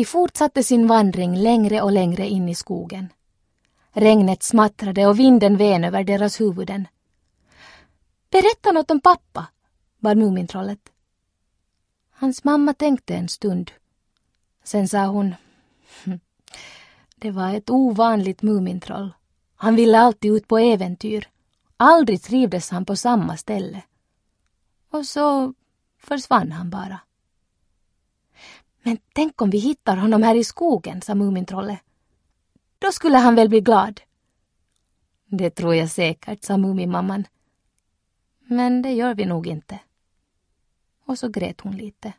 De fortsatte sin vandring längre och längre in i skogen. Regnet smattrade och vinden ven över deras huvuden. Berätta något om pappa, bad Mumintrollet. Hans mamma tänkte en stund. Sen sa hon hm, Det var ett ovanligt Mumintroll. Han ville alltid ut på äventyr. Aldrig trivdes han på samma ställe. Och så försvann han bara. Men tänk om vi hittar honom här i skogen, sa Mumintrollet. Då skulle han väl bli glad. Det tror jag säkert, sa Muminmamman. Men det gör vi nog inte. Och så grät hon lite.